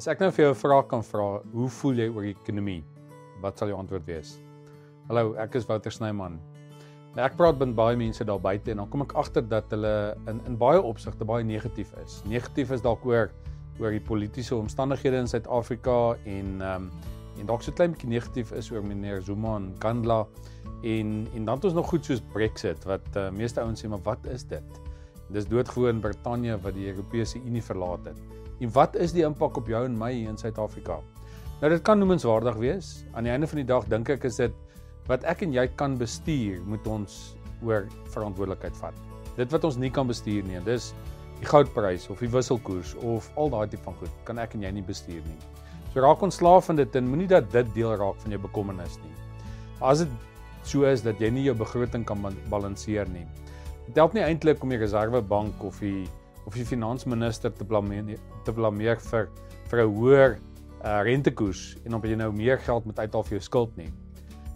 As ek nou vir jou 'n vraag kan vra, hoe voel jy oor die ekonomie? Wat sal jou antwoord wees? Hallo, ek is Wouter Snyman. Nou ek praat met baie mense daar buite en dan kom ek agter dat hulle in in baie opsigte baie negatief is. Negatief is dalk oor oor die politieke omstandighede in Suid-Afrika en ehm um, en dalk so klein bietjie negatief is oor meneer Zuma en Kandla en en dan het ons nog goed soos Brexit wat uh, meeste ouens sê maar wat is dit? Dis doodgewoon Brittanje wat die Europese Unie verlaat het. En wat is die impak op jou en my hier in Suid-Afrika? Nou dit kan noemenswaardig wees. Aan die einde van die dag dink ek is dit wat ek en jy kan bestuur, moet ons oor verantwoordelikheid vat. Dit wat ons nie kan bestuur nie, dis die goudprys of die wisselkoers of al daai tipe van goed, kan ek en jy nie bestuur nie. So raak ontslaaf van dit en moenie dat dit deel raak van jou bekommernis nie. As dit so is dat jy nie jou begroting kan balanseer nie. Dit help nie eintlik om die reservebank of die of die finansminister te blameer te blameer vir vir 'n hoër uh, rentekoers en om jy nou meer geld met uithaal vir jou skuld nie.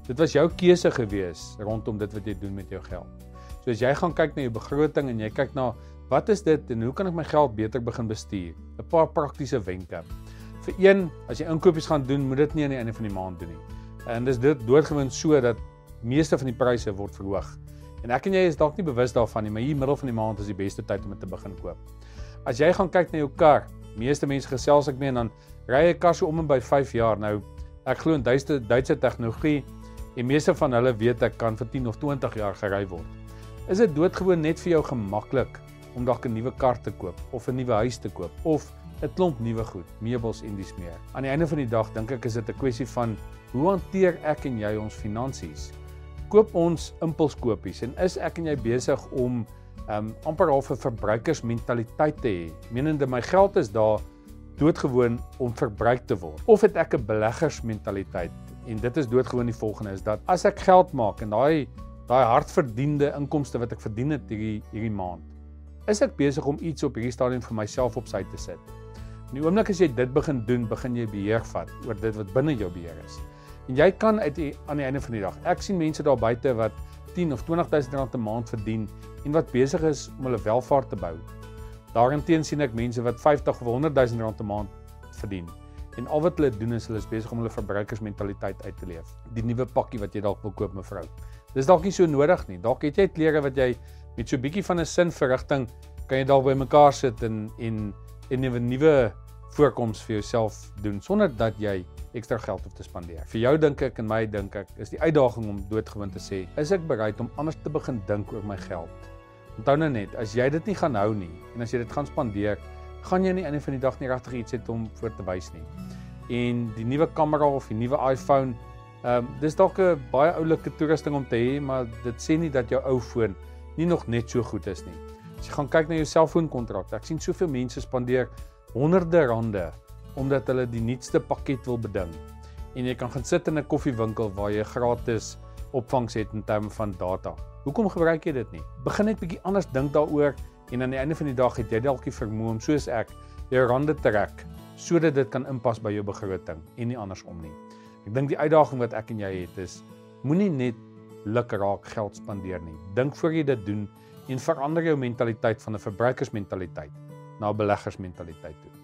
Dit was jou keuse gewees rondom dit wat jy doen met jou geld. So as jy gaan kyk na jou begroting en jy kyk na wat is dit en hoe kan ek my geld beter begin bestuur? 'n Paar praktiese wenke. Vir een, as jy inkopies gaan doen, moet dit nie aan die einde van die maand doen nie. En dis dit doodgewoon so dat meeste van die pryse word verhoog. En ek en jy is dalk nie bewus daarvan nie, maar hier middel van die maand is die beste tyd om dit te begin koop. As jy gaan kyk na jou kar, meeste mense gesels ek mee en dan ry 'n kar so om en by 5 jaar. Nou ek glo in Duitse Duitse tegnologie en meeste van hulle weet ek kan vir 10 of 20 jaar gery word. Is dit doodgewoon net vir jou gemaklik om dalk 'n nuwe kar te koop of 'n nuwe huis te koop of 'n klomp nuwe goed, meubels en dis meer. Aan die einde van die dag dink ek is dit 'n kwessie van hoe hanteer ek en jy ons finansies? Koop ons impulskopies en is ek en jy besig om um amper half 'n verbruikersmentaliteit te hê. Menende my geld is daar doodgewoon om verbruik te word of het ek 'n beleggersmentaliteit en dit is doodgewoon die volgende is dat as ek geld maak en daai daai hardverdiende inkomste wat ek verdien het hierdie hierdie maand is ek besig om iets op hierdie stadium vir myself op sy te sit. In die oomblik as jy dit begin doen, begin jy beheer vat oor dit wat binne jou beheer is. En jy kan uit die, aan die einde van die dag. Ek sien mense daar buite wat 10 of 20000 rand 'n maand verdien en wat besig is om hulle welvaart te bou. Daarenteen sien ek mense wat 50 of 100000 rand 'n maand verdien. En al wat hulle doen is hulle is besig om hulle verbruikersmentaliteit uit te leef. Die nuwe pakkie wat jy dalk wil koop mevrou. Dis dalk nie so nodig nie. Dalk het jy klere wat jy met so 'n bietjie van 'n sin verrigting kan jy dalk by mekaar sit en en en 'n nuwe voorkoms vir jouself doen sonder dat jy ekstra geld hoef te spandeer. Vir jou dink ek en my dink ek is die uitdaging om doodgewoon te sê, is ek bereid om anders te begin dink oor my geld? Onthou nou net, as jy dit nie gaan hou nie en as jy dit gaan spandeer, gaan jy nie aan die van die dag nie regtig iets het om voor te wys nie. En die nuwe kamera of die nuwe iPhone, ehm um, dis dalk 'n baie oulike toerusting om te hê, maar dit sê nie dat jou ou foon nie nog net so goed is nie. As jy gaan kyk na jou selfoonkontrak, ek sien soveel mense spandeer honderde rande omdat hulle die nuutste pakket wil beding. En jy kan gaan sit in 'n koffiewinkel waar jy gratis opvangs het in terme van data. Hoekom gebruik jy dit nie? Begin net bietjie anders dink daaroor en aan die einde van die dag het jy dalk die vermoë om soos ek jou rande te trek sodat dit kan inpas by jou begroting en nie andersom nie. Ek dink die uitdaging wat ek en jy het is moenie net luk raak geld spandeer nie. Dink voor jy dit doen en verander jou mentaliteit van 'n verbruikersmentaliteit na beleggersmentaliteit toe.